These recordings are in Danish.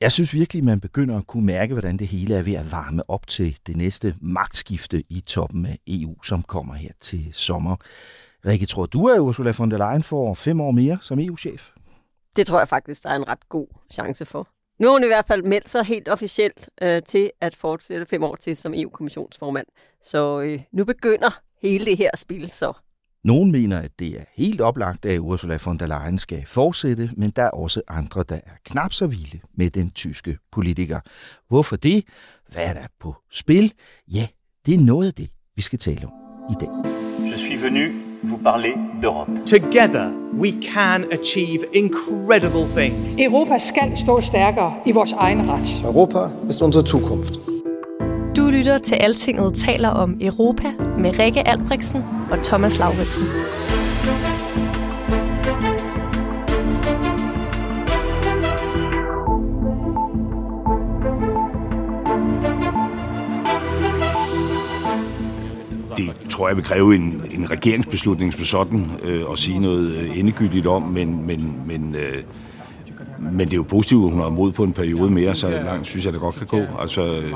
Jeg synes virkelig, man begynder at kunne mærke, hvordan det hele er ved at varme op til det næste magtskifte i toppen af EU, som kommer her til sommer. Rikke, tror du, at Ursula von der Leyen får fem år mere som EU-chef? Det tror jeg faktisk, der er en ret god chance for. Nu har hun i hvert fald meldt sig helt officielt øh, til at fortsætte fem år til som EU-kommissionsformand. Så øh, nu begynder hele det her spil så. Nogen mener, at det er helt oplagt, at Ursula von der Leyen skal fortsætte, men der er også andre, der er knap så vilde med den tyske politiker. Hvorfor det? Hvad er der på spil? Ja, det er noget af det, vi skal tale om i dag. Je suis venu vous parler d'Europe. Together we can achieve incredible things. Europa skal stå stærkere i vores egen ret. Europa ist unsere Zukunft. Du lytter til Altinget taler om Europa med Rikke Albrechtsen og Thomas Lauritsen. Det tror jeg vil kræve en, en regeringsbeslutning som sådan øh, at sige noget øh, endegyldigt om, men, men, men, øh, men det er jo positivt, at hun har mod på en periode mere, så langt synes jeg, det godt kan gå. Altså, øh,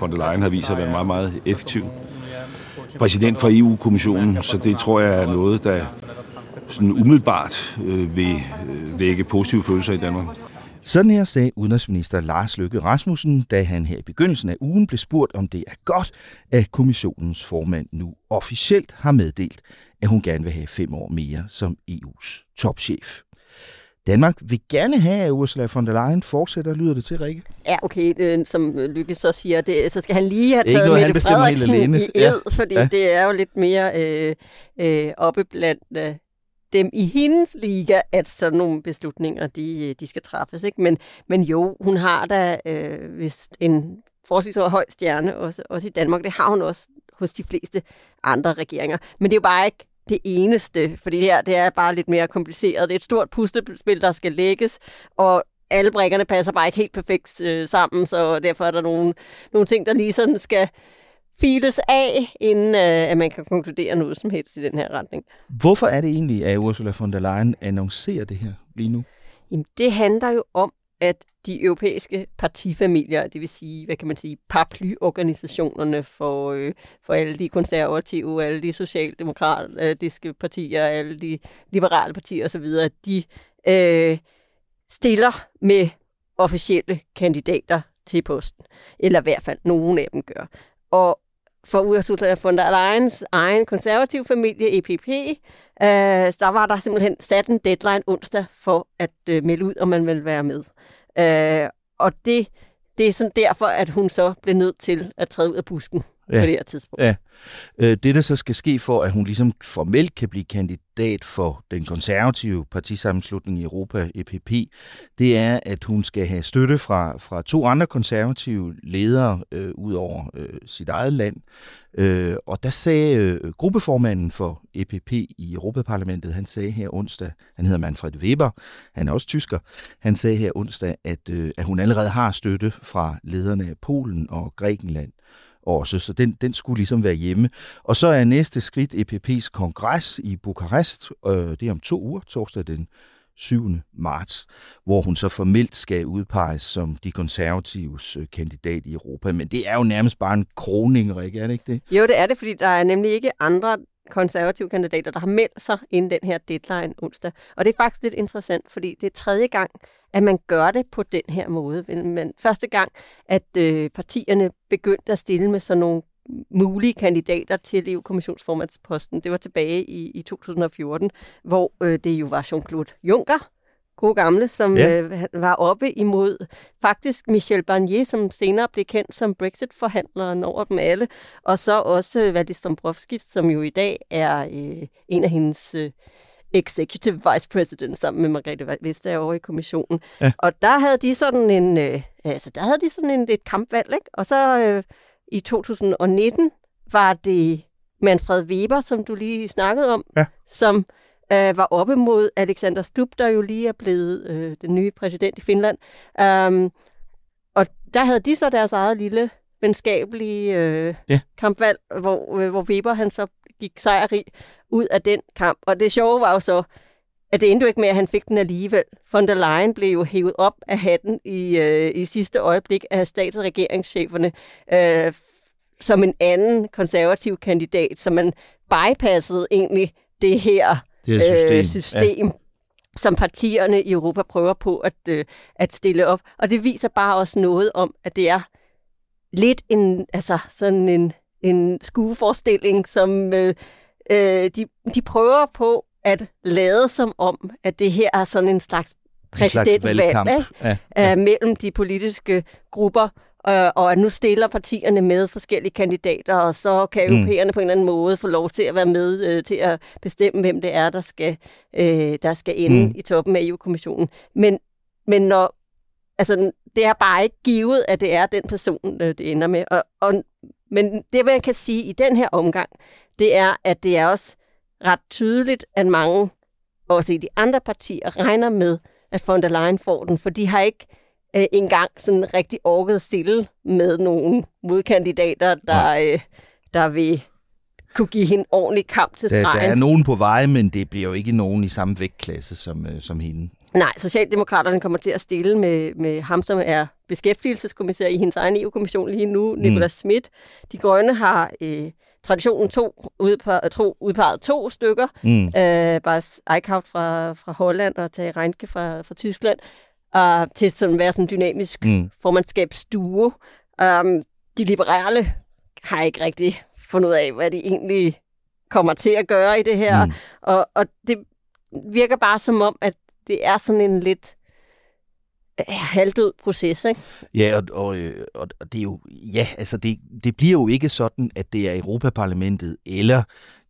von der Leyen har vist sig at være meget, meget effektiv præsident for EU-kommissionen, så det tror jeg er noget, der sådan umiddelbart øh, vil øh, vække positive følelser i Danmark. Sådan her sagde udenrigsminister Lars Løkke Rasmussen, da han her i begyndelsen af ugen blev spurgt, om det er godt, at kommissionens formand nu officielt har meddelt, at hun gerne vil have fem år mere som EU's topchef. Danmark vil gerne have, at Ursula von der Leyen fortsætter, lyder det til, Rikke? Ja, okay, øh, som Lykke så siger, det, så skal han lige have taget noget, han Mette Frederiksen alene. i Ja. ed, fordi Ja. det er jo lidt mere øh, øh, oppe blandt øh, dem i hendes liga, at sådan nogle beslutninger, de, de skal træffes. Ikke? Men, men jo, hun har da øh, vist en forholdsvis høj stjerne, også, også i Danmark. Det har hun også hos de fleste andre regeringer. Men det er jo bare ikke det eneste, fordi det her det er bare lidt mere kompliceret. Det er et stort puslespil, der skal lægges, og alle brækkerne passer bare ikke helt perfekt øh, sammen, så derfor er der nogle, nogle ting, der lige sådan skal files af, inden øh, at man kan konkludere noget som helst i den her retning. Hvorfor er det egentlig, at Ursula von der Leyen annoncerer det her lige nu? Jamen, det handler jo om, at de europæiske partifamilier, det vil sige, hvad kan man sige, paraplyorganisationerne for, øh, for alle de konservative, alle de socialdemokratiske øh, partier, alle de liberale partier osv., de øh, stiller med officielle kandidater til posten. Eller i hvert fald nogen af dem gør. Og for Ursula von der Leyens egen konservative familie, EPP, øh, der var der simpelthen sat en deadline onsdag for at øh, melde ud, om man vil være med. Øh, og det, det er sådan derfor, at hun så blev nødt til at træde ud af busken ja. på det her tidspunkt. Ja. Øh, Det, der så skal ske for, at hun ligesom formelt kan blive kandidat for den konservative partisammenslutning i Europa, EPP, det er, at hun skal have støtte fra, fra to andre konservative ledere øh, ud over øh, sit eget land. Øh, og der sagde øh, gruppeformanden for EPP i Europaparlamentet, han sagde her onsdag, han hedder Manfred Weber, han er også tysker, han sagde her onsdag, at, øh, at hun allerede har støtte fra lederne af Polen og Grækenland også, så den, den skulle ligesom være hjemme. Og så er næste skridt EPP's kongres i Bukarest, øh, det er om to uger, torsdag den 7. marts, hvor hun så formelt skal udpeges som de konservatives øh, kandidat i Europa. Men det er jo nærmest bare en kroning, Rikke, er det ikke det? Jo, det er det, fordi der er nemlig ikke andre konservative kandidater, der har meldt sig inden den her deadline onsdag. Og det er faktisk lidt interessant, fordi det er tredje gang, at man gør det på den her måde. Men første gang, at øh, partierne begyndte at stille med sådan nogle mulige kandidater til EU-kommissionsformandsposten, det var tilbage i, i 2014, hvor øh, det jo var Jean-Claude Juncker, gode gamle, som Ja. øh, var oppe imod faktisk Michel Barnier, som senere blev kendt som Brexit-forhandleren over dem alle, og så også øh, Valdis Dombrovskis, som jo i dag er øh, en af hendes øh, executive vice president sammen med Margrethe Vestager over i kommissionen. Ja. Og der havde de sådan en, øh, altså der havde de sådan en, et kampvalg, ikke? Og så øh, i 2019 var det Manfred Weber, som du lige snakkede om, ja. som øh, var oppe mod Alexander Stubb, der jo lige er blevet øh, den nye præsident i Finland. Um, og der havde de så deres eget lille venskabelige øh, ja. kampvalg, hvor, øh, hvor Weber han så gik sejrig ud af den kamp. Og det sjove var jo så, at det endte ikke med, at han fik den alligevel. Von der Leyen blev jo hævet op af hatten i, øh, i sidste øjeblik af stats- og regeringscheferne øh, som en anden konservativ kandidat, så man bypassede egentlig det her det system, øh, system ja. som partierne i Europa prøver på at, øh, at stille op. Og det viser bare også noget om, at det er lidt en, altså sådan en, en skueforestilling, som øh, øh, de, de prøver på at lade som om, at det her er sådan en slags præsidentvalg ja, ja. mellem de politiske grupper, øh, og at nu stiller partierne med forskellige kandidater, og så kan mm. europæerne på en eller anden måde få lov til at være med øh, til at bestemme, hvem det er, der skal, øh, der skal ende mm. i toppen af EU-kommissionen. Men, men når, altså, det er bare ikke givet, at det er den person, øh, det ender med. Og, og, men det, man kan sige i den her omgang, det er, at det er også ret tydeligt, at mange, også i de andre partier, regner med, at von der Leyen får den, for de har ikke øh, engang sådan rigtig orket stille med nogle modkandidater, der, øh, der vil kunne give hende ordentlig kamp til stregen. Der, der er nogen på vej, men det bliver jo ikke nogen i samme vægtklasse som, øh, som hende. Nej, Socialdemokraterne kommer til at stille med, med ham, som er beskæftigelseskommissær i hendes egen EU-kommission lige nu, mm. Nicolas Schmidt. De grønne har øh, traditionen to, udpeget, to, udpeget to stykker. Mm. Øh, Bas Eichhout fra, fra Holland og Tage Reinke fra, fra Tyskland uh, til sådan at være sådan en dynamisk mm. formandskabsduo. Um, de liberale har ikke rigtig fundet ud af, hvad de egentlig kommer til at gøre i det her. Mm. Og, og det virker bare som om, at det er sådan en lidt halvdød proces, ikke? Ja, og, og, og det er jo, ja, altså det, det bliver jo ikke sådan, at det er Europaparlamentet eller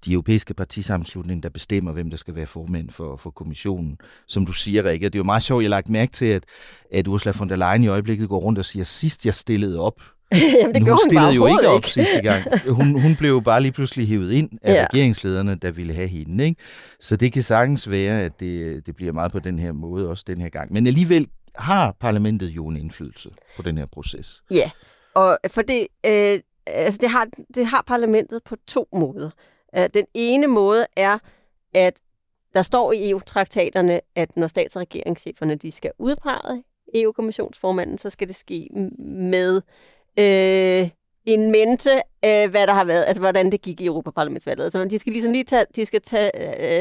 de europæiske partisammenslutninger, der bestemmer, hvem der skal være formand for, for kommissionen. Som du siger, Rikke, det er jo meget sjovt, jeg har lagt mærke til, at, at Ursula von der Leyen i øjeblikket går rundt og siger, sidst jeg stillede op, Jamen, det hun, hun stillede jo ikke op ikke. sidste gang. Hun, hun blev jo bare lige pludselig hævet ind af ja. regeringslederne, der ville have hende. Ikke? Så det kan sagtens være, at det, det bliver meget på den her måde også den her gang. Men alligevel har parlamentet jo en indflydelse på den her proces. Ja, og for det, øh, altså det, har, det har parlamentet på to måder. Øh, den ene måde er, at der står i EU-traktaterne, at når stats- og regeringscheferne de skal udpege EU-kommissionsformanden, så skal det ske med øh, en mente af, hvad der har været, altså hvordan det gik i Europaparlamentsvalget. Altså, de skal ligesom lige tage, de skal tage,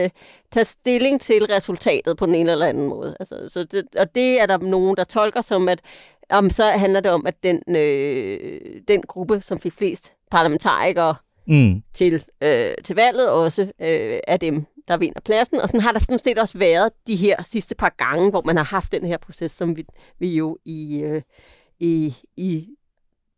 øh, tage stilling til resultatet på den ene eller anden måde. Altså, så det, og det er der nogen, der tolker som, at om så handler det om, at den, øh, den gruppe, som fik flest parlamentarikere mm. til, øh, til valget, også øh, er dem, der vinder pladsen. Og sådan har der sådan set også været de her sidste par gange, hvor man har haft den her proces, som vi, vi jo i, øh, i, i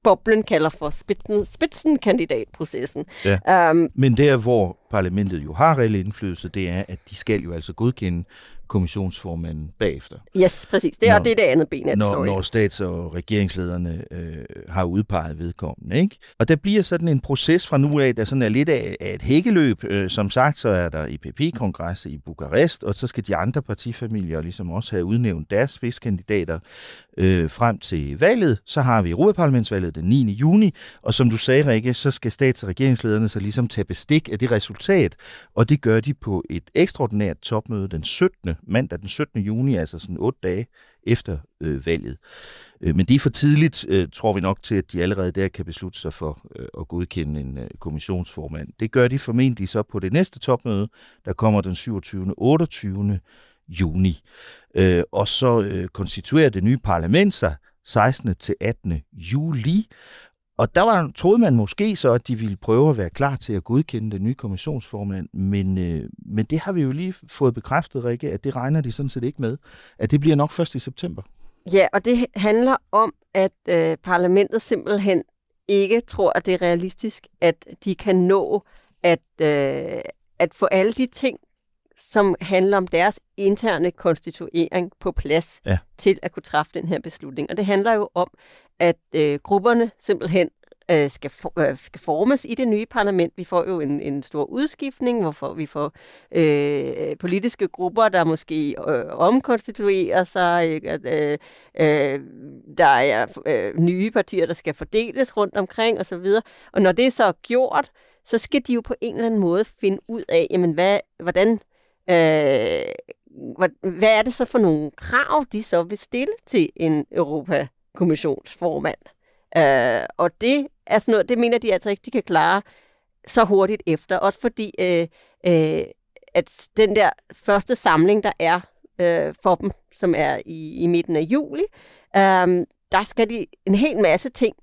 boblen kalder for spidsen, spidsenkandidatprocessen. Ja. Um, Men der, hvor parlamentet jo har reel indflydelse, det er, at de skal jo altså godkende kommissionsformanden bagefter. Yes, præcis. Det er, når, det, er det andet ben af det, når, når stats- og regeringslederne øh, har udpeget vedkommende. Ikke? Og der bliver sådan en proces fra nu af, der sådan er lidt af, af et hækkeløb. Øh, som sagt, så er der IPP-kongres i Bukarest, og så skal de andre partifamilier ligesom også have udnævnt deres spidskandidater øh, frem til valget. Så har vi Europaparlamentsvalget den 9. juni, og som du sagde, Rikke, så skal stats- og regeringslederne så ligesom tage bestik af det resultat, og det gør de på et ekstraordinært topmøde den 17. mandag den 17. juni, altså sådan otte dage efter øh, valget. Øh, men det er for tidligt, øh, tror vi nok, til at de allerede der kan beslutte sig for øh, at godkende en øh, kommissionsformand. Det gør de formentlig så på det næste topmøde, der kommer den 27. 28. juni. Øh, og så øh, konstituerer det nye parlament sig 16. til 18. juli, og der var, troede man måske så, at de ville prøve at være klar til at godkende den nye kommissionsformand, men, øh, men det har vi jo lige fået bekræftet, Rikke, at det regner de sådan set ikke med, at det bliver nok først i september. Ja, og det handler om, at øh, parlamentet simpelthen ikke tror, at det er realistisk, at de kan nå at, øh, at få alle de ting, som handler om deres interne konstituering på plads Ja. til at kunne træffe den her beslutning. Og det handler jo om, at øh, grupperne simpelthen øh, skal, for, øh, skal formes i det nye parlament. Vi får jo en, en stor udskiftning, hvorfor vi får øh, politiske grupper, der måske øh, omkonstituerer sig. Ikke? At, øh, øh, der er øh, nye partier, der skal fordeles rundt omkring osv. Og når det så er gjort, så skal de jo på en eller anden måde finde ud af, jamen, hvad, hvordan, øh, hvad, er det så for nogle krav, de så vil stille til en Europa, kommissionsformand. Øh, og det er sådan noget, det mener de altså ikke, de kan klare så hurtigt efter. Også fordi, øh, øh, at den der første samling, der er øh, for dem, som er i, i midten af juli, øh, der skal de en hel masse ting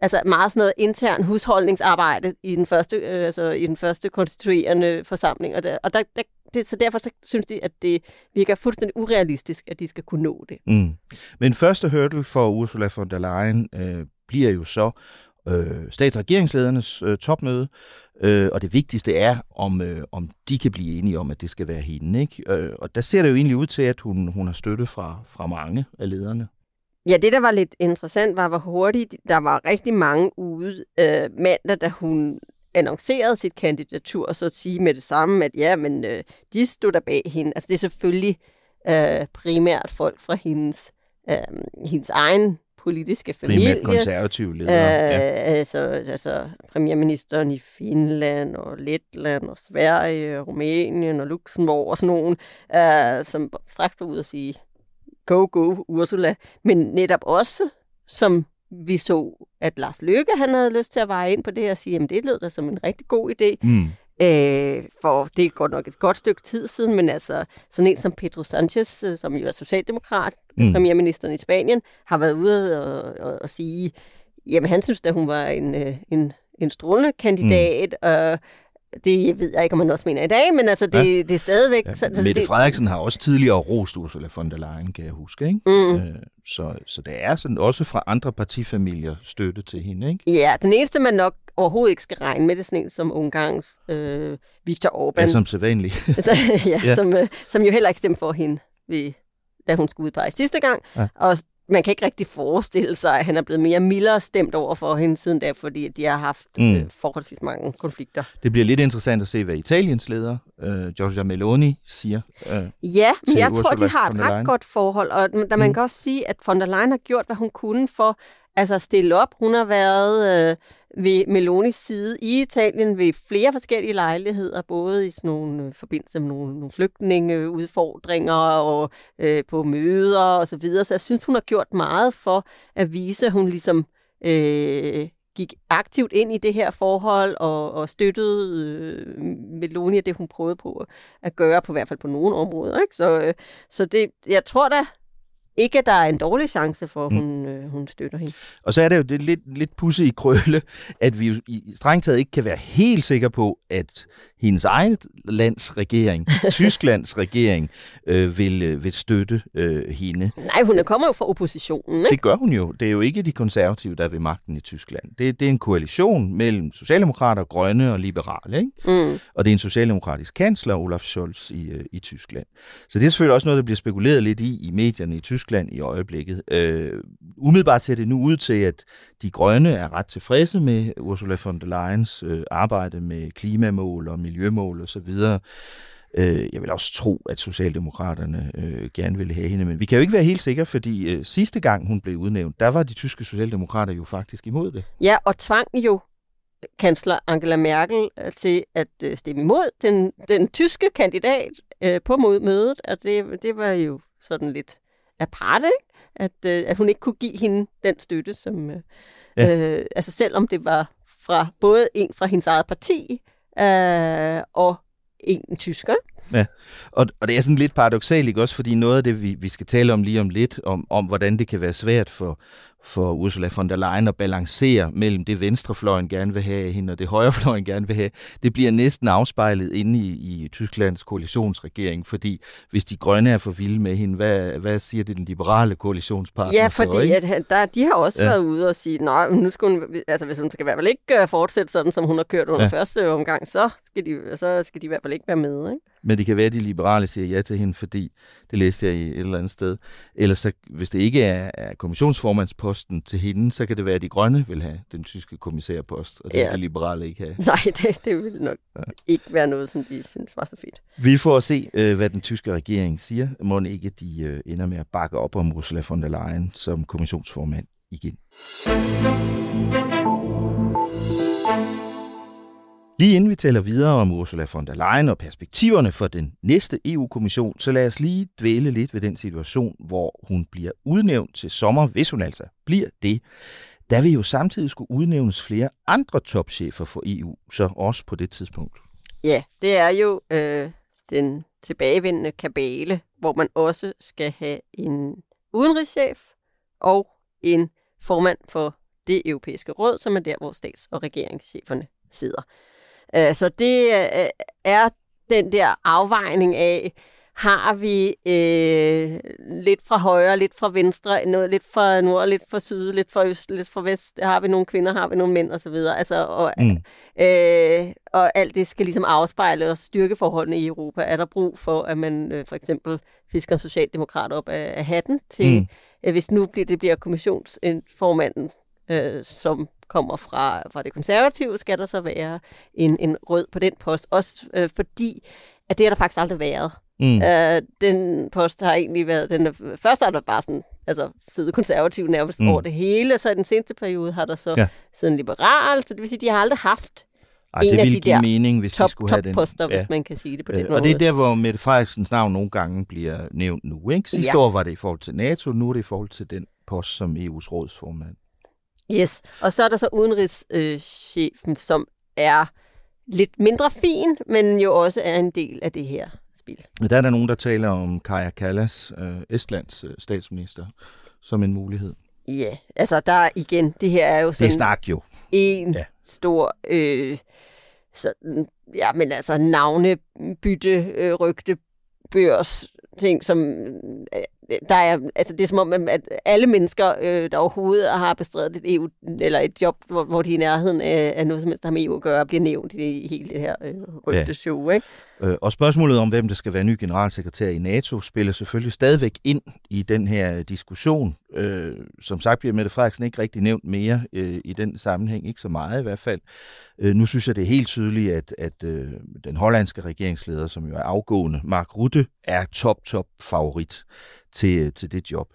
Altså meget sådan noget intern husholdningsarbejde i den første, øh, altså i den første konstituerende forsamling. Og, der, og der, der, det, så derfor så synes de, at det virker fuldstændig urealistisk, at de skal kunne nå det. Mm. Men første hurdle for Ursula von der Leyen øh, bliver jo så øh, statsregeringsledernes øh, topmøde, øh, og det vigtigste er, om, øh, om de kan blive enige om, at det skal være hende. Ikke? Øh, og der ser det jo egentlig ud til, at hun, hun har støtte fra, fra mange af lederne. Ja, det der var lidt interessant var, hvor hurtigt der var rigtig mange ude øh, mandag, da hun annoncerede sit kandidatur, og så at sige med det samme, at ja, men øh, de stod der bag hende. Altså det er selvfølgelig øh, primært folk fra hendes, øh, hendes egen politiske familie. Primært konservative ledere. Øh, ja. altså, altså premierministeren i Finland og Letland og Sverige og Rumænien og Luxembourg og sådan nogen, øh, som straks var ude og sige, go, go, Ursula. Men netop også, som vi så, at Lars Løkke han havde lyst til at veje ind på det og sige, at det lød da som en rigtig god idé. Mm. Øh, for det er godt nok et godt stykke tid siden, men altså sådan en som Pedro Sanchez, øh, som jo er socialdemokrat, mm. premierministeren i Spanien, har været ude og, og, og sige, jamen han synes at hun var en, øh, en, en strålende kandidat, mm. og det ved jeg ikke, om man også mener i dag, men altså, det, ja. det er stadigvæk... Ja, så, Mette det, Frederiksen har også tidligere rost Ursula von der Leyen, kan jeg huske. Ikke? Mm. Øh, så, så der er sådan også fra andre partifamilier støtte til hende. Ikke? Ja, den eneste, man nok overhovedet ikke skal regne med, det er sådan en som Ungarns øh, Viktor Orbán. Ja, som sædvanligt. altså, ja, ja. Som, øh, som jo heller ikke stemte for hende, ved, da hun skulle udpeges sidste gang. Ja. Og man kan ikke rigtig forestille sig, at han er blevet mere mildere stemt over for hende siden da, fordi de har haft mm. øh, forholdsvis mange konflikter. Det bliver lidt interessant at se, hvad Italiens leder, øh, Giorgia Meloni, siger. Øh, ja, men jeg Ursula tror, de har et ret godt forhold, og da man mm. kan også sige, at von der Leyen har gjort, hvad hun kunne for altså stille op. Hun har været øh, ved Melonis side i Italien ved flere forskellige lejligheder, både i sådan nogle øh, forbindelse med nogle, nogle flygtningeudfordringer og øh, på møder og så videre. Så jeg synes, hun har gjort meget for at vise, at hun ligesom øh, gik aktivt ind i det her forhold og, og støttede øh, Meloni det, hun prøvede på at gøre, på hvert fald på nogle områder. Ikke? Så, øh, så det, jeg tror da ikke, at der er en dårlig chance for, at hun, øh, hun støtter hende. Og så er det jo det lidt, lidt pusse i krølle, at vi jo i strengt taget ikke kan være helt sikre på, at hendes egen lands regering, Tysklands regering, øh, vil, øh, vil støtte øh, hende. Nej, hun kommer jo fra oppositionen. Ikke? Det gør hun jo. Det er jo ikke de konservative, der er ved magten i Tyskland. Det, det er en koalition mellem socialdemokrater, grønne og liberale. Ikke? Mm. Og det er en socialdemokratisk kansler, Olaf Scholz, i, øh, i Tyskland. Så det er selvfølgelig også noget, der bliver spekuleret lidt i i medierne i Tyskland i øjeblikket. Øh, umiddelbart ser det nu ud til, at de grønne er ret tilfredse med Ursula von der Leyens øh, arbejde med klimamål og miljømål osv. Øh, jeg vil også tro, at Socialdemokraterne øh, gerne ville have hende, men vi kan jo ikke være helt sikre, fordi øh, sidste gang hun blev udnævnt, der var de tyske Socialdemokrater jo faktisk imod det. Ja, og tvang jo kansler Angela Merkel øh, til at øh, stemme imod den, den tyske kandidat øh, på mødet, og det, det var jo sådan lidt aparte, ikke? At, øh, at hun ikke kunne give hende den støtte, som, øh, ja. øh, altså selvom det var fra både en fra hendes eget parti øh, og en tysker. Ja, og, og det er sådan lidt paradoxalt, ikke også? Fordi noget af det, vi, vi skal tale om lige om lidt, om, om hvordan det kan være svært for, for Ursula von der Leyen at balancere mellem det venstrefløjen gerne vil have af hende, og det højrefløjen gerne vil have. Det bliver næsten afspejlet inde i, i Tysklands koalitionsregering, fordi hvis de grønne er for vilde med hende, hvad, hvad siger det den liberale koalitionspartner Ja, fordi så, ikke? at, der, de har også Ja. været ude og sige, nej, nu skal hun, altså hvis hun skal i hvert fald ikke øh, fortsætte sådan, som hun har kørt under Ja. første omgang, så skal, de, så skal de i hvert fald ikke være med. Ikke? Men det kan være, at de liberale siger ja til hende, fordi det læste jeg i et eller andet sted. Ellers, så, hvis det ikke er, er kommissionsformandsposten til hende, så kan det være, at de grønne vil have den tyske kommissærpost, og det Ja. vil de liberale ikke have. Nej, det, det vil nok ja. ikke være noget, som de synes var så fedt. Vi får at se, øh, hvad den tyske regering siger. Må ikke de øh, ender med at bakke op om Ursula von der Leyen som kommissionsformand igen. Lige inden vi taler videre om Ursula von der Leyen og perspektiverne for den næste EU-kommission, så lad os lige dvæle lidt ved den situation, hvor hun bliver udnævnt til sommer, hvis hun altså bliver det. Der vil jo samtidig skulle udnævnes flere andre topchefer for EU, så også på det tidspunkt. Ja, det er jo øh, den tilbagevendende kabale, hvor man også skal have en udenrigschef og en formand for det europæiske råd, som er der, hvor stats- og regeringscheferne sidder. Øh, Så det øh, er den der afvejning af, har vi øh, lidt fra højre, lidt fra venstre, noget lidt fra nord, lidt fra syd, lidt fra øst, lidt fra vest. Har vi nogle kvinder, har vi nogle mænd osv. Altså, og, Mm. øh, og alt det skal ligesom afspejle og styrke forholdene i Europa. Er der brug for, at man øh, for eksempel fisker en socialdemokrat op af, af hatten til, Mm. øh, hvis nu bliver, det bliver kommissionsformanden, øh, som kommer fra, fra det konservative, skal der så være en, en rød på den post. Også øh, fordi, at det har der faktisk aldrig været. Mm. Øh, den post har egentlig været, den er, først har der bare sådan, altså siddet konservativ nærmest Mm. over det hele, og så i den seneste periode har der så Ja. ja. siddet en liberal, så det vil sige, de har aldrig haft Ej, en det af ville de give der mening, hvis top, de skulle have den. topposter, hvis man kan sige det på den Øh, måde. Og det er der, hvor Mette Frederiksens navn nogle gange bliver nævnt nu. Ikke? Sidste Ja. år var det i forhold til NATO, nu er det i forhold til den post som EU's rådsformand. Yes, og så er der så udenrigschefen, som er lidt mindre fin, men jo også er en del af det her spil. Der er der nogen, der taler om Kaja Kallas, øh, Estlands øh, statsminister, som en mulighed. Ja, altså der er igen, det her er jo Det sådan er snak jo. en Ja. stor, øh, sådan, ja, men altså navnebytte, øh, rygte, børs, ting, som øh, der er, altså det er som om, at alle mennesker, øh, der overhovedet har bestredet et EU, eller et job, hvor, hvor de er i nærheden af, af noget som helst, der har med EU at gøre, bliver nævnt i hele det her øh, rygteshow, ikke? Øh, Og spørgsmålet om, hvem der skal være ny generalsekretær i NATO, spiller selvfølgelig stadigvæk ind i den her diskussion. Øh, som sagt bliver Mette Frederiksen ikke rigtig nævnt mere øh, i den sammenhæng, ikke så meget i hvert fald. Øh, nu synes jeg, det er helt tydeligt, at, at øh, den hollandske regeringsleder, som jo er afgående, Mark Rutte, er top, top favorit til, til det job.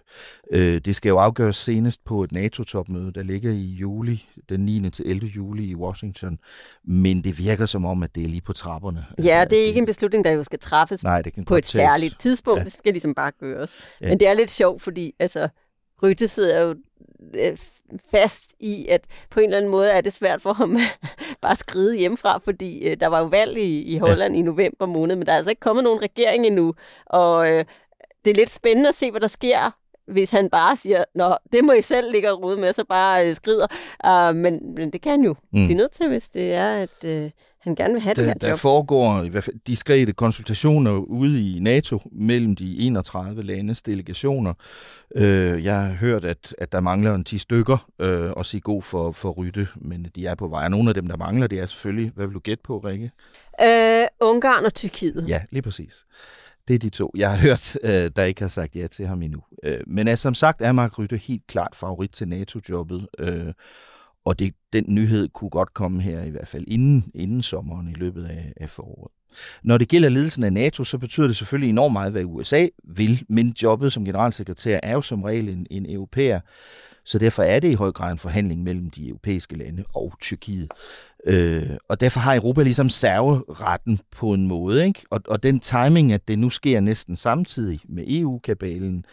Øh, det skal jo afgøres senest på et NATO-topmøde, der ligger i juli, den 9. til 11. juli i Washington. Men det virker som om, at det er lige på trapperne. Ja, det er ikke en beslutning, der jo skal træffes Nej, det kan på et tages. særligt tidspunkt. Ja. Det skal ligesom bare gøres. Ja. Men det er lidt sjovt, fordi altså, Rytte sidder jo øh, fast i, at på en eller anden måde er det svært for ham bare at skride hjemmefra, fordi øh, der var jo valg i, i Holland ja. i november måned, men der er altså ikke kommet nogen regering endnu, og øh, det er lidt spændende at se, hvad der sker, hvis han bare siger, nå, det må I selv ligge og rode med, så bare øh, skrider. Uh, men, men det kan jo Mm. mm. blive nødt til, hvis det er, at øh, han gerne vil have det Der, her der job. foregår i hvert fald diskrete konsultationer ude i NATO mellem de 31 landes delegationer. Øh, jeg har hørt, at, at der mangler en 10 stykker øh, og sige god for, for Rytte, men de er på vej. Og nogle af dem, der mangler, det er selvfølgelig, hvad vil du gætte på, Rikke? Øh, Ungarn og Tyrkiet. Ja, lige præcis. Det er de to, jeg har hørt, øh, der ikke har sagt ja til ham endnu. Øh, men altså, som sagt er Mark Rytte helt klart favorit til NATO-jobbet. Øh, og det, den nyhed kunne godt komme her i hvert fald inden, inden sommeren i løbet af, af foråret. Når det gælder ledelsen af NATO, så betyder det selvfølgelig enormt meget, hvad USA vil, men jobbet som generalsekretær er jo som regel en, en europæer, så derfor er det i høj grad en forhandling mellem de europæiske lande og Tyrkiet. Øh, og derfor har Europa ligesom serveretten på en måde, ikke? Og, og den timing, at det nu sker næsten samtidig med EU-kabalen,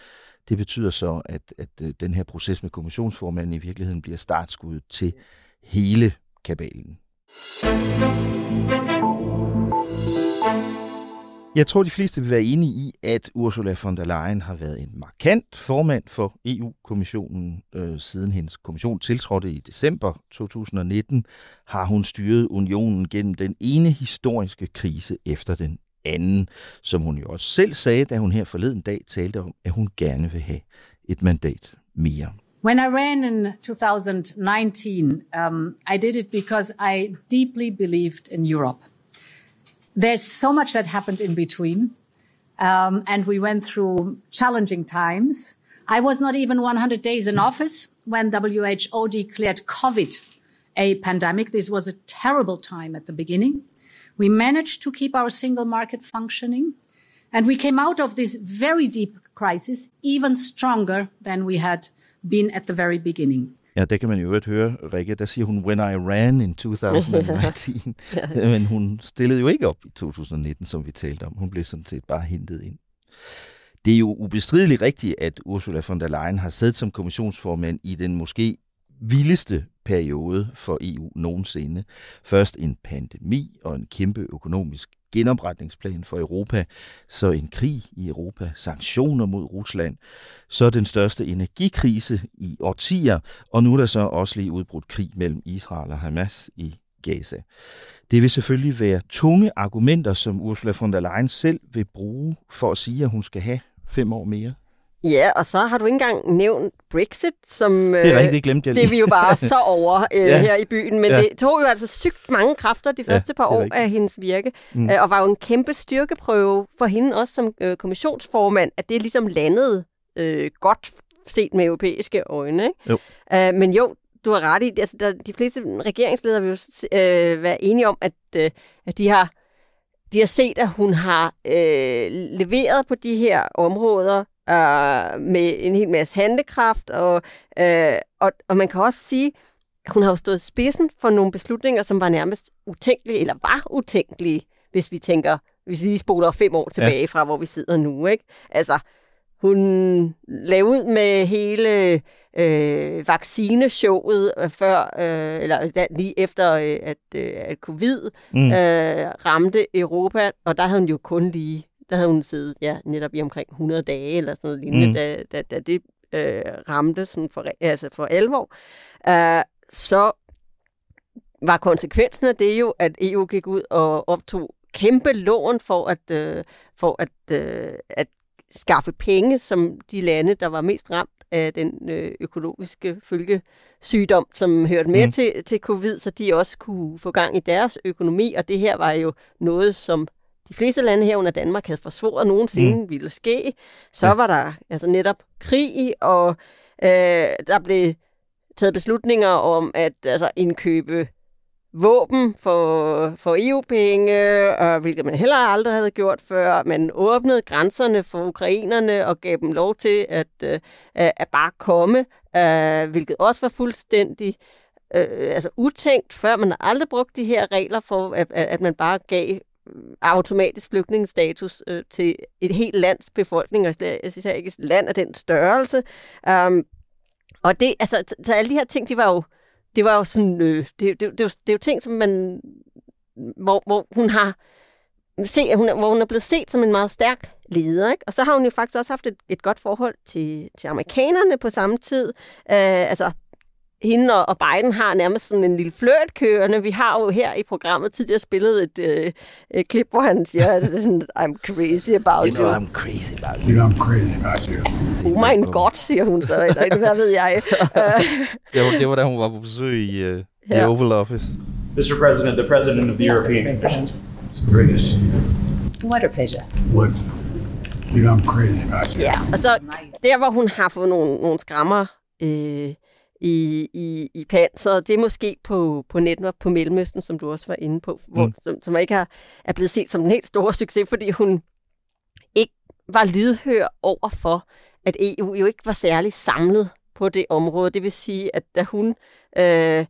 det betyder så, at, at øh, den her proces med kommissionsformanden i virkeligheden bliver startskuddet til hele kabalen. Jeg tror, de fleste vil være enige i, at Ursula von der Leyen har været en markant formand for EU-kommissionen. Øh, siden hendes kommission tiltrådte i december 2019, har hun styret unionen gennem den ene historiske krise efter den anden, som hun jo også selv sagde, da hun her forleden dag talte om, at hun gerne vil have et mandat mere. When I ran in 2019, um, I did it because I deeply believed in Europe. There's so much that happened in between. Um, and we went through challenging times. I was not even 100 days in office when WHO declared COVID a pandemic. This was a terrible time at the beginning. We managed to keep our single market functioning. And we came out of this very deep crisis even stronger than we had been at the very beginning. Ja, det kan man jo øvrigt høre, Rikke. Der siger hun, when I ran in 2019. Men hun stillede jo ikke op i 2019, som vi talte om. Hun blev sådan set bare hentet ind. Det er jo ubestrideligt rigtigt, at Ursula von der Leyen har siddet som kommissionsformand i den måske vildeste periode for EU nogensinde. Først en pandemi og en kæmpe økonomisk genopretningsplan for Europa, så en krig i Europa, sanktioner mod Rusland, så den største energikrise i årtier, og nu er der så også lige udbrudt krig mellem Israel og Hamas i Gaza. Det vil selvfølgelig være tunge argumenter, som Ursula von der Leyen selv vil bruge for at sige, at hun skal have fem år mere. Ja, og så har du ikke engang nævnt Brexit, som... Det er rigtigt, det glemte jeg lige. Det vi jo bare så over øh, ja. her i byen. Men ja. det tog jo altså sygt mange kræfter de første ja, par år af hendes virke, mm. øh, og var jo en kæmpe styrkeprøve for hende også som øh, kommissionsformand, at det ligesom landede øh, godt set med europæiske øjne. Ikke? Jo. Øh, men jo, du har ret i, altså, der, de fleste regeringsledere vil jo øh, være enige om, at, øh, at de har de har set, at hun har øh, leveret på de her områder, øh, med en hel masse handekraft, og, øh, og, og man kan også sige, at hun har jo stået spidsen for nogle beslutninger, som var nærmest utænkelige, eller var utænkelige, hvis vi tænker, hvis vi lige spoler fem år tilbage ja. fra, hvor vi sidder nu. Ikke? Altså, hun lavede ud med hele øh, vaccineshowet øh, før, øh, eller lige efter, øh, at, øh, at covid mm. øh, ramte Europa, og der havde hun jo kun lige der havde hun siddet ja, netop i omkring 100 dage eller sådan noget lignende, mm. da, da, da det øh, ramte sådan for, altså for alvor. Uh, så var konsekvensen af det jo, at EU gik ud og optog kæmpe lån for at, øh, for at, øh, at skaffe penge, som de lande, der var mest ramt af den øh, økologiske følgesygdom, som hørte med mm. til, til covid, så de også kunne få gang i deres økonomi, og det her var jo noget, som de fleste lande her under Danmark havde forsvoret nogensinde mm. ville ske. Så ja. var der altså netop krig, og øh, der blev taget beslutninger om at altså, indkøbe våben for, for EU-penge, og hvilket man heller aldrig havde gjort før. Man åbnede grænserne for ukrainerne og gav dem lov til at, øh, at bare komme, øh, hvilket også var fuldstændig øh, altså utænkt, før man har aldrig brugt de her regler for, at, at man bare gav automatisk flygtningestatus øh, til et helt lands befolkning, og jeg synes altså, ikke et land af den størrelse. Um, og det, altså, så alle de her ting, de var jo, det var jo sådan, øh, det, det, det, det, det er jo ting, som man, hvor, hvor hun har, se, hun, hvor hun er blevet set som en meget stærk leder. Ikke? Og så har hun jo faktisk også haft et, et godt forhold til, til amerikanerne på samme tid. Uh, altså, hende og Biden har nærmest sådan en lille flørt kørende. Vi har jo her i programmet tidligere spillet et, øh, et klip, hvor han siger, at det er sådan, I'm crazy about you. Know, you. I'm crazy about you. You know, I'm crazy about you. Oh my god, siger hun så, eller hvad ved jeg. det, var, det var da hun var på besøg i uh, The Oval Office. Mr. President, the President of the European Commission. You. What a pleasure. What? You know, I'm crazy about you. Ja, og så der, hvor hun har fået nogle, nogle skrammer, øh, i, i, i panser. Det er måske på, på netop på Mellemøsten, som du også var inde på, hvor, mm. som, som ikke har, er blevet set som en helt stor succes, fordi hun ikke var lydhør over for, at EU jo ikke var særlig samlet på det område. Det vil sige, at da hun øh,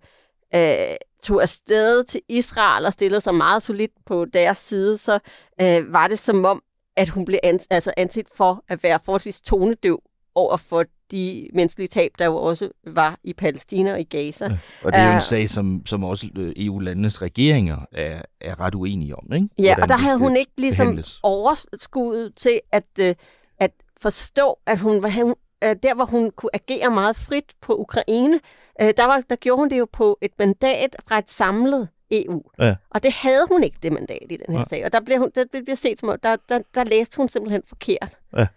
øh, tog afsted til Israel og stillede sig meget solidt på deres side, så øh, var det som om, at hun blev ans- altså anset for at være forholdsvis tonedøv over for de menneskelige tab, der jo også var i Palæstina og i Gaza. Ja, og det er jo en sag, som, som også øh, EU-landenes regeringer er, er ret uenige om, ikke? Ja, Hvordan og der havde hun ikke ligesom behandles. overskuddet til at, øh, at forstå, at hun var der, hvor hun kunne agere meget frit på Ukraine, der, var, der gjorde hun det jo på et mandat fra et samlet EU. Ja. Og det havde hun ikke, det mandat i den her ja. sag. Og der blev, hun, der blev set som der, der, der læste hun simpelthen forkert. Ja.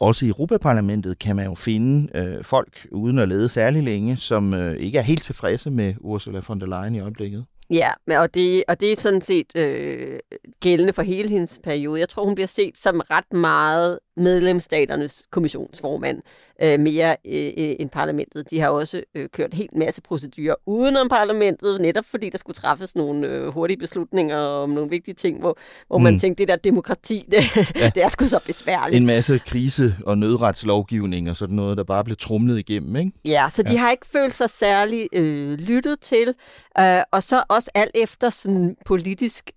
Også i Europaparlamentet kan man jo finde øh, folk, uden at lede særlig længe, som øh, ikke er helt tilfredse med Ursula von der Leyen i øjeblikket. Ja, og det, og det er sådan set øh, gældende for hele hendes periode. Jeg tror, hun bliver set som ret meget medlemsstaternes kommissionsformand, øh, mere øh, øh, end parlamentet. De har også øh, kørt helt masse procedurer udenom parlamentet, netop fordi der skulle træffes nogle øh, hurtige beslutninger om nogle vigtige ting, hvor, hvor mm. man tænkte, det der demokrati, det, ja. det er sgu så besværligt. En masse krise- og nødretslovgivning og sådan noget, der bare blev trumlet igennem, ikke? Ja, så de ja. har ikke følt sig særlig øh, lyttet til, øh, og så også alt efter sådan politisk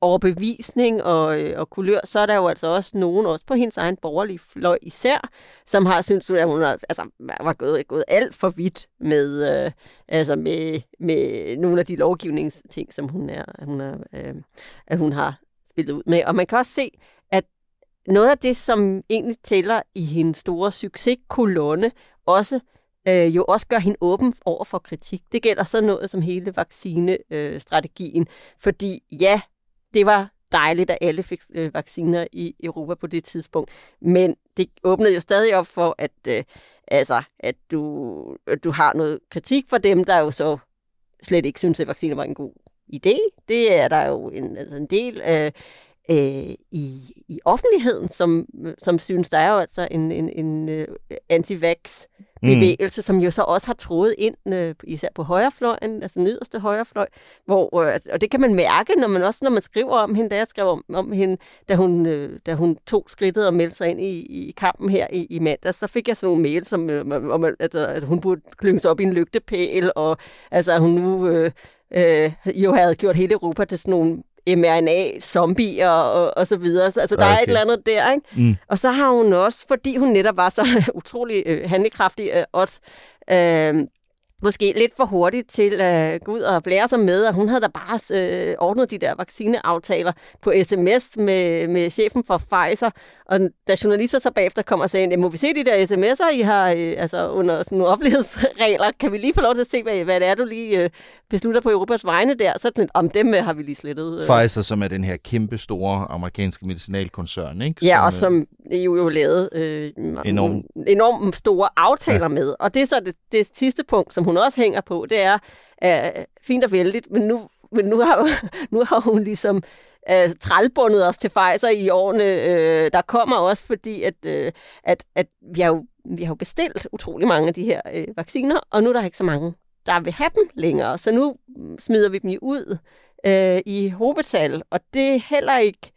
overbevisning og, øh, og kulør, så er der jo altså også nogen, også på hendes egen borgerlige fløj især, som har syntes, at hun altså, var gået, gået alt for vidt med, øh, altså med, med nogle af de lovgivningsting, som hun, er, hun, er, øh, at hun har spillet ud med. Og man kan også se, at noget af det, som egentlig tæller i hendes store succeskolonne, også øh, jo også gør hende åben over for kritik. Det gælder så noget som hele vaccinestrategien, øh, fordi ja, det var dejligt, at alle fik øh, vacciner i Europa på det tidspunkt. Men det åbnede jo stadig op for, at, øh, altså, at du, at du har noget kritik for dem, der jo så slet ikke synes, at vacciner var en god idé. Det er der jo en, altså en del øh, øh, i, i offentligheden, som, som synes, der er jo altså en, en, en øh, anti-vax Mm. bevægelse, mm. som jo så også har troet ind, øh, især på højrefløjen, altså den yderste højrefløj, hvor, øh, og det kan man mærke, når man også når man skriver om hende, da jeg skrev om, om hende, da hun, øh, da hun tog skridtet og meldte sig ind i, i kampen her i, i mandag, så fik jeg sådan nogle mail, som, øh, om at, at hun burde klynge sig op i en lygtepæl, og altså hun nu øh, øh, jo havde gjort hele Europa til sådan nogle mRNA-zombier og, og så videre. Så, altså, der okay. er et eller andet der, ikke? Mm. Og så har hun også, fordi hun netop var så utrolig øh, handlekraftig, øh, også øh, måske lidt for hurtigt til at gå ud og blære sig med, og hun havde da bare øh, ordnet de der vaccineaftaler på sms med, med chefen for Pfizer, og da journalister så bagefter kommer og siger, må vi se de der sms'er, I har øh, altså under sådan nogle offentlighedsregler, kan vi lige få lov til at se, hvad, hvad det er, du lige øh, beslutter på Europas vegne der, så den, om dem øh, har vi lige slettet. Øh. Pfizer, som er den her kæmpe store amerikanske medicinalkoncern, ikke? Ja, som, og som EU jo lavede øh, enormt enorm store aftaler ja. med, og det er så det, det sidste punkt, som hun også hænger på, det er uh, fint og vældigt, men nu, men nu, har, nu har hun ligesom uh, trælbundet os til Pfizer i årene, uh, der kommer også, fordi at, uh, at, at vi, har jo, vi har jo bestilt utrolig mange af de her uh, vacciner, og nu er der ikke så mange, der vil have dem længere, så nu mm, smider vi dem ud uh, i hovedtal, og det er heller ikke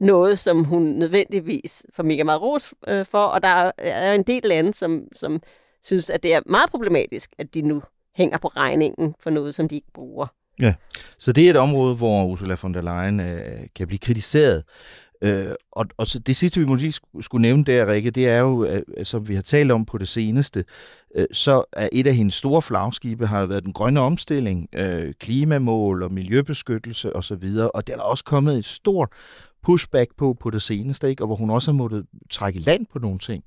noget, som hun nødvendigvis får mega meget ros øh, for, og der er en del lande, som, som synes, at det er meget problematisk, at de nu hænger på regningen for noget, som de ikke bruger. Ja, så det er et område, hvor Ursula von der Leyen øh, kan blive kritiseret. Øh, og, og så det sidste, vi måske skulle nævne der, Rikke, det er jo, øh, som vi har talt om på det seneste, øh, så er et af hendes store flagskibe har været den grønne omstilling, øh, klimamål og miljøbeskyttelse osv., og, og der er også kommet et stort pushback på på det seneste, ikke? og hvor hun også har måttet trække land på nogle ting.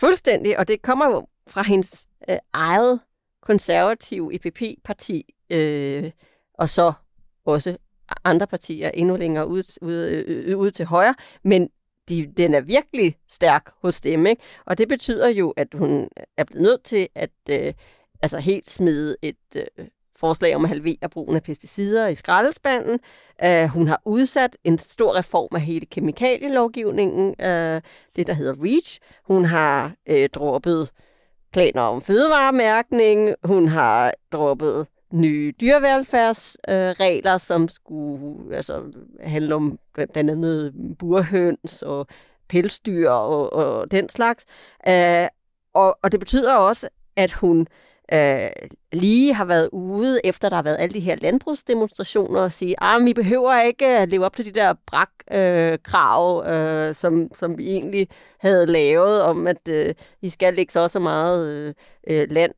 Fuldstændig, og det kommer jo fra hendes øh, eget konservative EPP-parti, øh, og så også andre partier endnu længere ud, ud, øh, ud til højre, men de, den er virkelig stærk hos dem, ikke? og det betyder jo, at hun er blevet nødt til at øh, altså helt smide et øh, forslag om at halvere brugen af pesticider i skraldespanden. Øh, hun har udsat en stor reform af hele kemikalielovgivningen, øh, det der hedder REACH. Hun har øh, droppet planer om fødevaremærkning. Hun har droppet nye dyrevelfærdsregler, øh, som skulle altså, handle om blandt andet burhøns og pelsdyr og, og den slags. Uh, og, og det betyder også, at hun øh, Øh, lige har været ude, efter der har været alle de her landbrugsdemonstrationer, og sige, at ah, vi behøver ikke at leve op til de der brak-krav, øh, øh, som, som vi egentlig havde lavet, om at øh, I skal lægge så også meget øh, øh, land.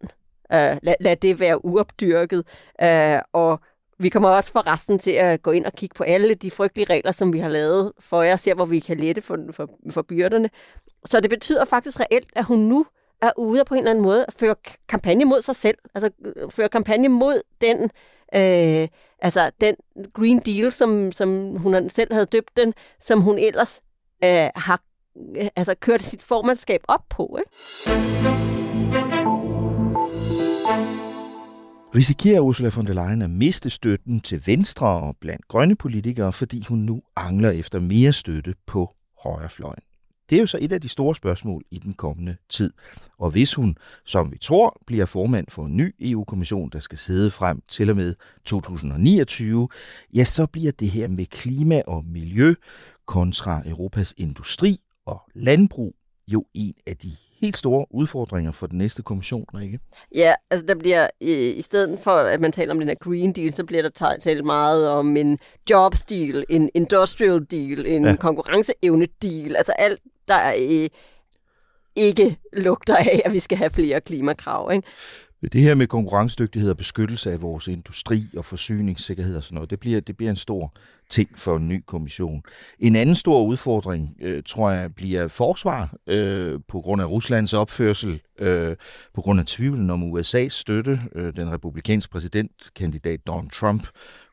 Øh, lad, lad det være uopdyrket. Øh, og vi kommer også for resten til at gå ind og kigge på alle de frygtelige regler, som vi har lavet for jer, og se, hvor vi kan lette for, for, for byrderne. Så det betyder faktisk reelt, at hun nu er ude på en eller anden måde at føre kampagne mod sig selv. Altså øh, føre kampagne mod den, øh, altså den Green Deal, som, som hun selv havde døbt den, som hun ellers øh, har øh, altså, kørt sit formandskab op på. Ikke? Risikerer Ursula von der Leyen at miste støtten til Venstre og blandt grønne politikere, fordi hun nu angler efter mere støtte på højrefløjen? Det er jo så et af de store spørgsmål i den kommende tid. Og hvis hun, som vi tror, bliver formand for en ny EU-kommission, der skal sidde frem til og med 2029, ja, så bliver det her med klima og miljø kontra Europas industri og landbrug jo en af de helt store udfordringer for den næste kommission, ikke? Ja, altså der bliver, i, stedet for at man taler om den her Green Deal, så bliver der talt meget om en jobs deal, en industrial deal, en ja. konkurrenceevne deal, altså alt der øh, ikke lugter af, at vi skal have flere klimakrav. Ikke? Det her med konkurrencedygtighed og beskyttelse af vores industri og forsyningssikkerhed og sådan noget, det bliver, det bliver en stor ting for en ny kommission. En anden stor udfordring, øh, tror jeg, bliver forsvar øh, på grund af Ruslands opførsel, øh, på grund af tvivlen om USA's støtte. Øh, den republikanske præsidentkandidat Donald Trump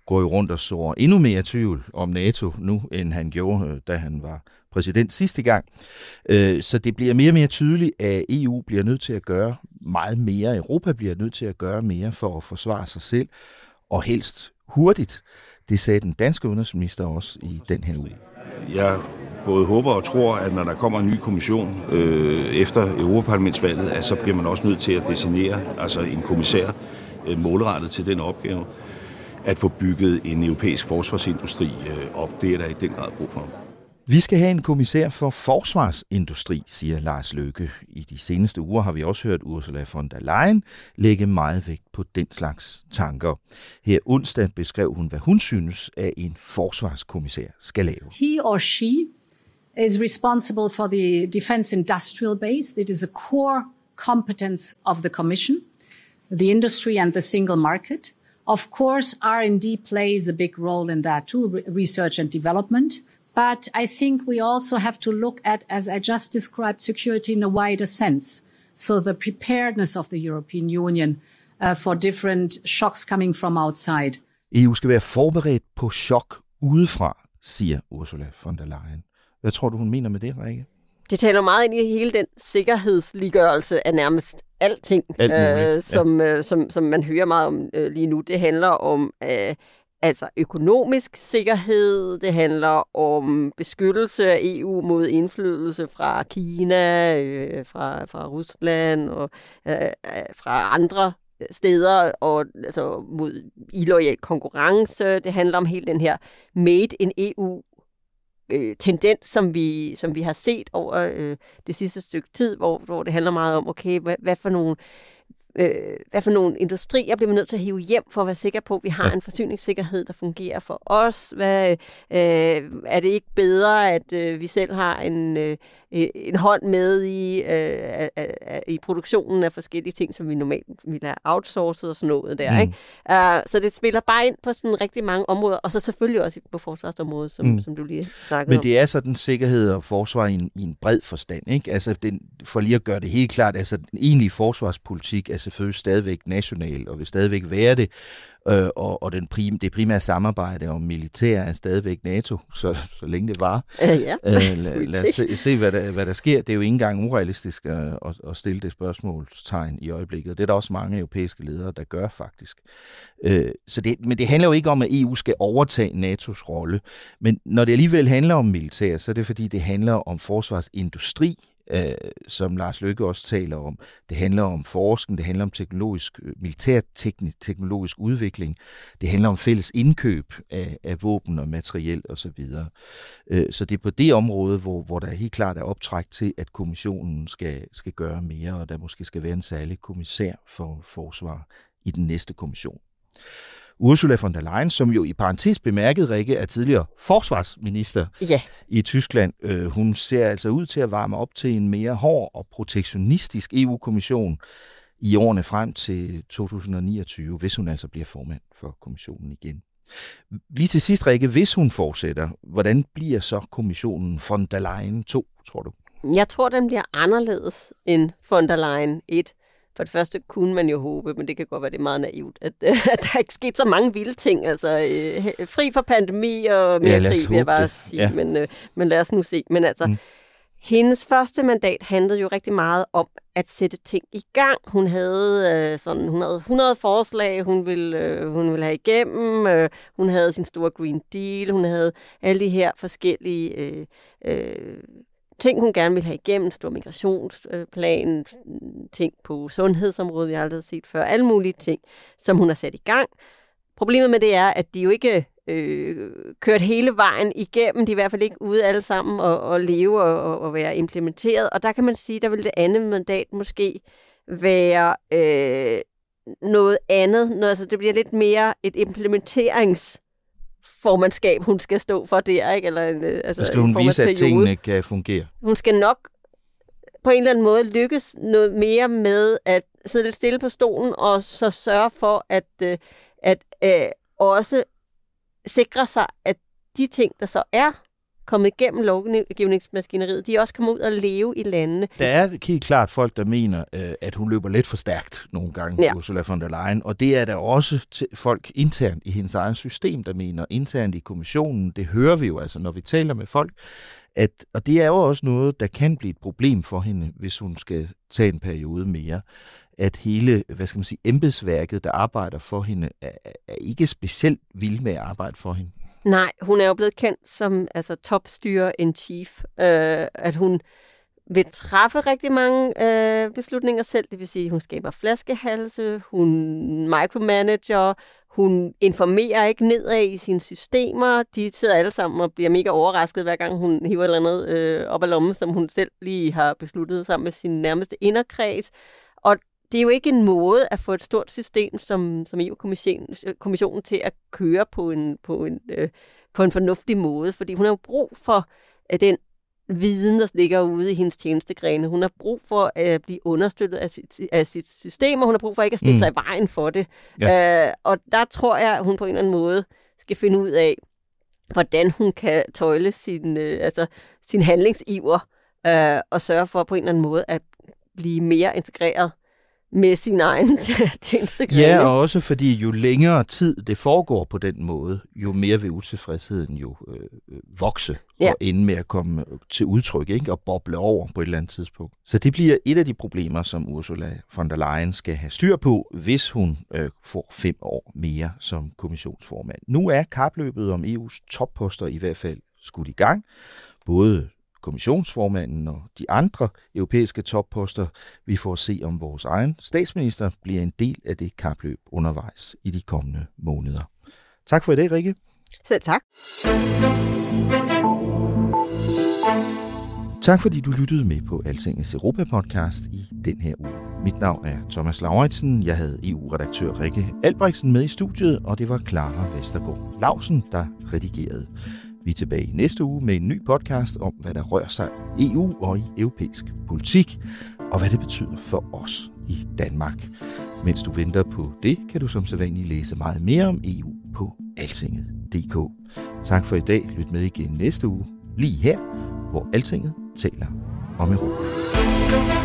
går jo rundt og sår endnu mere tvivl om NATO nu, end han gjorde, øh, da han var præsident sidste gang. Øh, så det bliver mere og mere tydeligt, at EU bliver nødt til at gøre meget mere. Europa bliver nødt til at gøre mere for at forsvare sig selv, og helst hurtigt. Det sagde den danske udenrigsminister også i den her uge. Jeg både håber og tror, at når der kommer en ny kommission øh, efter Europaparlamentsvalget, at så bliver man også nødt til at designere altså en kommissær øh, målrettet til den opgave at få bygget en europæisk forsvarsindustri øh, op. Det er der i den grad brug for. Vi skal have en kommissær for forsvarsindustri, siger Lars Løkke. I de seneste uger har vi også hørt Ursula von der Leyen lægge meget vægt på den slags tanker. Her onsdag beskrev hun, hvad hun synes, at en forsvarskommissær skal lave. He or she is responsible for the defense industrial base. It is a core competence of the commission, the industry and the single market. Of course, R&D plays a big role in that too, research and development. But I think we also have to look at, as I just described, security in a wider sense. So the preparedness of the European Union uh, for different shocks coming from outside. EU skal være forberedt på chok udefra, siger Ursula von der Leyen. Hvad tror du, hun mener med det, Rikke? Det taler meget ind i hele den sikkerhedsliggørelse af nærmest alting, Alt øh, som, ja. øh, som, som man hører meget om øh, lige nu. Det handler om øh, altså økonomisk sikkerhed, det handler om beskyttelse af EU mod indflydelse fra Kina, øh, fra, fra Rusland og øh, øh, fra andre steder, og altså mod illoyal konkurrence. Det handler om hele den her made in EU øh, tendens, som vi, som vi har set over øh, det sidste stykke tid, hvor, hvor det handler meget om, okay, hvad, hvad for nogle øh, hvad for nogle industrier bliver vi nødt til at hive hjem for at være sikker på, at vi har ja. en forsyningssikkerhed, der fungerer for os? Hvad, øh, er det ikke bedre, at øh, vi selv har en, øh, en hånd med i, øh, i produktionen af forskellige ting, som vi normalt ville have outsourcet og sådan noget der. Mm. Ikke? Uh, så det spiller bare ind på sådan rigtig mange områder, og så selvfølgelig også på forsvarsområdet, som, mm. som du lige snakkede Men det er sådan sikkerhed og forsvar i en, i en bred forstand. Ikke? Altså den, for lige at gøre det helt klart, altså den egentlige forsvarspolitik er selvfølgelig stadigvæk national, og vil stadigvæk være det, øh, og, og den prim, det primære samarbejde om militær er stadigvæk NATO, så, så længe det var. Øh, ja. øh, lad, lad os se, se hvad, der, hvad der sker. Det er jo ikke engang urealistisk at, at, at stille det spørgsmålstegn i øjeblikket. Det er der også mange europæiske ledere, der gør faktisk. Øh, så det, men det handler jo ikke om, at EU skal overtage NATO's rolle. Men når det alligevel handler om militær, så er det fordi, det handler om forsvarsindustri, øh, som Lars Løkke også taler om. Det handler om forskning, det handler om teknologisk, øh, militærteknologisk teknologisk udvikling, det handler om fælles indkøb af, af våben og materiel osv. Øh, så det er på det område, hvor, hvor der helt klart er optræk til, at kommissionen skal, skal gøre mere, og der måske skal være en særlig kommissær for forsvar i den næste kommission. Ursula von der Leyen, som jo i parentes bemærket, Rikke, er tidligere forsvarsminister ja. i Tyskland. Øh, hun ser altså ud til at varme op til en mere hård og protektionistisk EU-kommission i årene frem til 2029, hvis hun altså bliver formand for kommissionen igen. Lige til sidst, Rikke, hvis hun fortsætter, hvordan bliver så kommissionen von der Leyen 2, tror du? Jeg tror, den bliver anderledes end von der Leyen 1. For det første kunne man jo håbe, men det kan godt være, det er meget naivt, at, at der er ikke sket så mange vilde ting. Altså, øh, fri for pandemi og mere ja, krig, vil jeg bare det. sige. Ja. Men, øh, men lad os nu se. Men altså, mm. hendes første mandat handlede jo rigtig meget om at sætte ting i gang. Hun havde øh, sådan 100, 100 forslag, hun ville, øh, hun ville have igennem. Øh, hun havde sin store Green Deal. Hun havde alle de her forskellige... Øh, øh, ting, hun gerne vil have igennem, stor migrationsplan, ting på sundhedsområdet, vi har aldrig set før, alle mulige ting, som hun har sat i gang. Problemet med det er, at de jo ikke øh, kørt hele vejen igennem, de er i hvert fald ikke ude alle sammen og, og leve og, og være implementeret, og der kan man sige, der vil det andet mandat måske være øh, noget andet, noget, altså det bliver lidt mere et implementerings formandskab, hun skal stå for der, ikke? Eller en, øh, altså, så skal hun vise, at tingene kan fungere. Hun skal nok på en eller anden måde lykkes noget mere med at sidde lidt stille på stolen, og så sørge for at, øh, at øh, også sikre sig, at de ting, der så er kommet igennem lovgivningsmaskineriet, de også kommer ud og leve i landene. Der er helt klart folk, der mener, øh, at hun løber lidt for stærkt nogle gange, ja. Ursula von der Leyen, og det er der også folk internt i hendes eget system, der mener, internt i kommissionen, det hører vi jo altså, når vi taler med folk, at, og det er jo også noget, der kan blive et problem for hende, hvis hun skal tage en periode mere at hele, hvad skal man sige, embedsværket, der arbejder for hende, er, er ikke specielt vild med at arbejde for hende. Nej, hun er jo blevet kendt som altså, topstyrer in chief. Øh, at hun vil træffe rigtig mange øh, beslutninger selv, det vil sige, at hun skaber flaskehalse, hun micromanager, hun informerer ikke nedad i sine systemer. De sidder alle sammen og bliver mega overrasket, hver gang hun hiver et eller andet øh, op af lommen, som hun selv lige har besluttet sammen med sin nærmeste inderkreds. Og det er jo ikke en måde at få et stort system som, som EU-kommissionen til at køre på en, på, en, øh, på en fornuftig måde, fordi hun har jo brug for øh, den viden, der ligger ude i hendes tjenestegrene. Hun har brug for at blive understøttet af sit, af sit system, og hun har brug for ikke at stille mm. sig i vejen for det. Ja. Øh, og der tror jeg, at hun på en eller anden måde skal finde ud af, hvordan hun kan tøjle sin, øh, altså, sin handlingsiver, øh, og sørge for på en eller anden måde at blive mere integreret med sin egen tjenestegrene. Ja, og også fordi jo længere tid det foregår på den måde, jo mere vil utilfredsheden jo øh, vokse ja. og ende med at komme til udtryk ikke? og boble over på et eller andet tidspunkt. Så det bliver et af de problemer, som Ursula von der Leyen skal have styr på, hvis hun øh, får fem år mere som kommissionsformand. Nu er kapløbet om EU's topposter i hvert fald skudt i gang. Både kommissionsformanden og de andre europæiske topposter. Vi får se, om vores egen statsminister bliver en del af det kapløb undervejs i de kommende måneder. Tak for i dag, Rikke. Selv tak. Tak fordi du lyttede med på Altingets Europa-podcast i den her uge. Mit navn er Thomas Lauritsen. Jeg havde EU-redaktør Rikke Albrechtsen med i studiet, og det var Clara Vestergaard Lausen, der redigerede. Vi er tilbage næste uge med en ny podcast om, hvad der rører sig i EU og i europæisk politik, og hvad det betyder for os i Danmark. Mens du venter på det, kan du som sædvanlig læse meget mere om EU på altinget.dk. Tak for i dag. Lyt med igen næste uge, lige her, hvor Altinget taler om Europa.